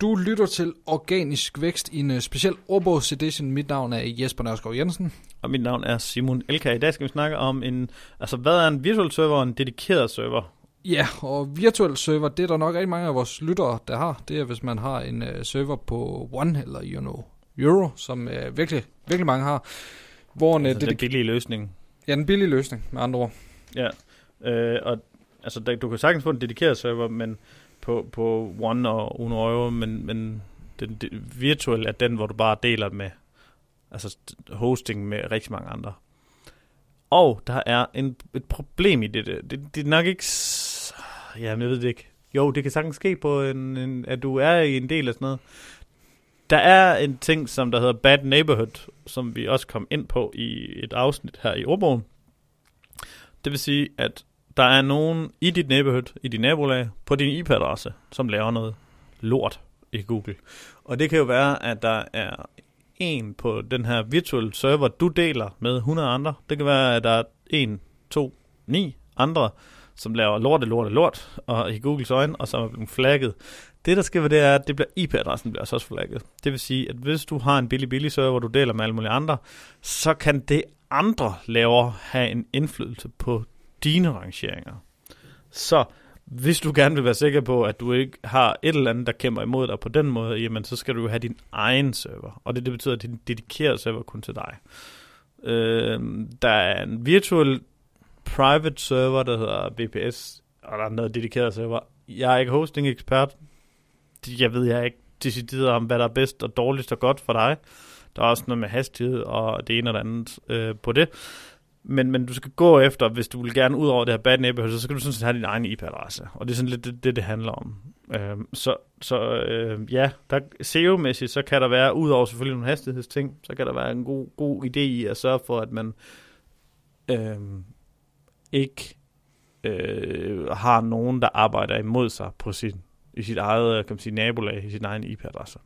Du lytter til Organisk Vækst i en uh, speciel ordbogsedition. Mit navn er Jesper Nørskov Jensen. Og mit navn er Simon Elka. I dag skal vi snakke om en, altså hvad er en virtual server og en dedikeret server? Ja, og virtuel server, det er der nok rigtig mange af vores lyttere, der har. Det er, hvis man har en uh, server på One eller you know, Euro, som uh, virkelig, virkelig mange har. Hvor en, altså den billige løsning. Ja, den billige løsning, med andre ord. Ja, øh, og altså, der, du kan sagtens få en dedikeret server, men på, på One og Uno Euro, men, men den, den virtuel er den, hvor du bare deler med altså hosting med rigtig mange andre. Og der er en, et problem i det. Det, det er nok ikke... Ja, jeg ved det ikke. Jo, det kan sagtens ske på, en, en, at du er i en del af sådan noget. Der er en ting, som der hedder Bad Neighborhood, som vi også kom ind på i et afsnit her i ordbogen. Det vil sige, at der er nogen i dit neighborhood, i dit nabolag, på din IP-adresse, som laver noget lort i Google. Og det kan jo være, at der er en på den her virtual server, du deler med 100 andre. Det kan være, at der er en, to, ni andre, som laver lorte, lorte, lort, og i Googles øjne, og som er blevet flagget. Det, der sker ved det, er, at det bliver IP-adressen bliver også flagget. Det vil sige, at hvis du har en billig, billig server, hvor du deler med alle mulige andre, så kan det andre laver have en indflydelse på dine rangeringer. Så hvis du gerne vil være sikker på, at du ikke har et eller andet, der kæmper imod dig på den måde, jamen så skal du have din egen server. Og det, det betyder, at din dedikerede server kun til dig. Øh, der er en virtual private server, der hedder VPS, og der er noget dedikeret server. Jeg er ikke hosting ekspert. Jeg ved jeg ikke decideret om, hvad der er bedst og dårligst og godt for dig. Der er også noget med hastighed og det ene og det andet øh, på det. Men, men du skal gå efter, hvis du vil gerne ud over det her bad neighborhood, så skal du sådan set have din egen IP-adresse. Og det er sådan lidt det, det, det handler om. Øh, så så øh, ja, der, SEO-mæssigt, så kan der være, ud over selvfølgelig nogle hastighedsting, så kan der være en god, god idé i at sørge for, at man øh, ikke øh, har nogen, der arbejder imod sig på sin, i sit eget kan man sige, nabolag, i sin egen IP-adresse.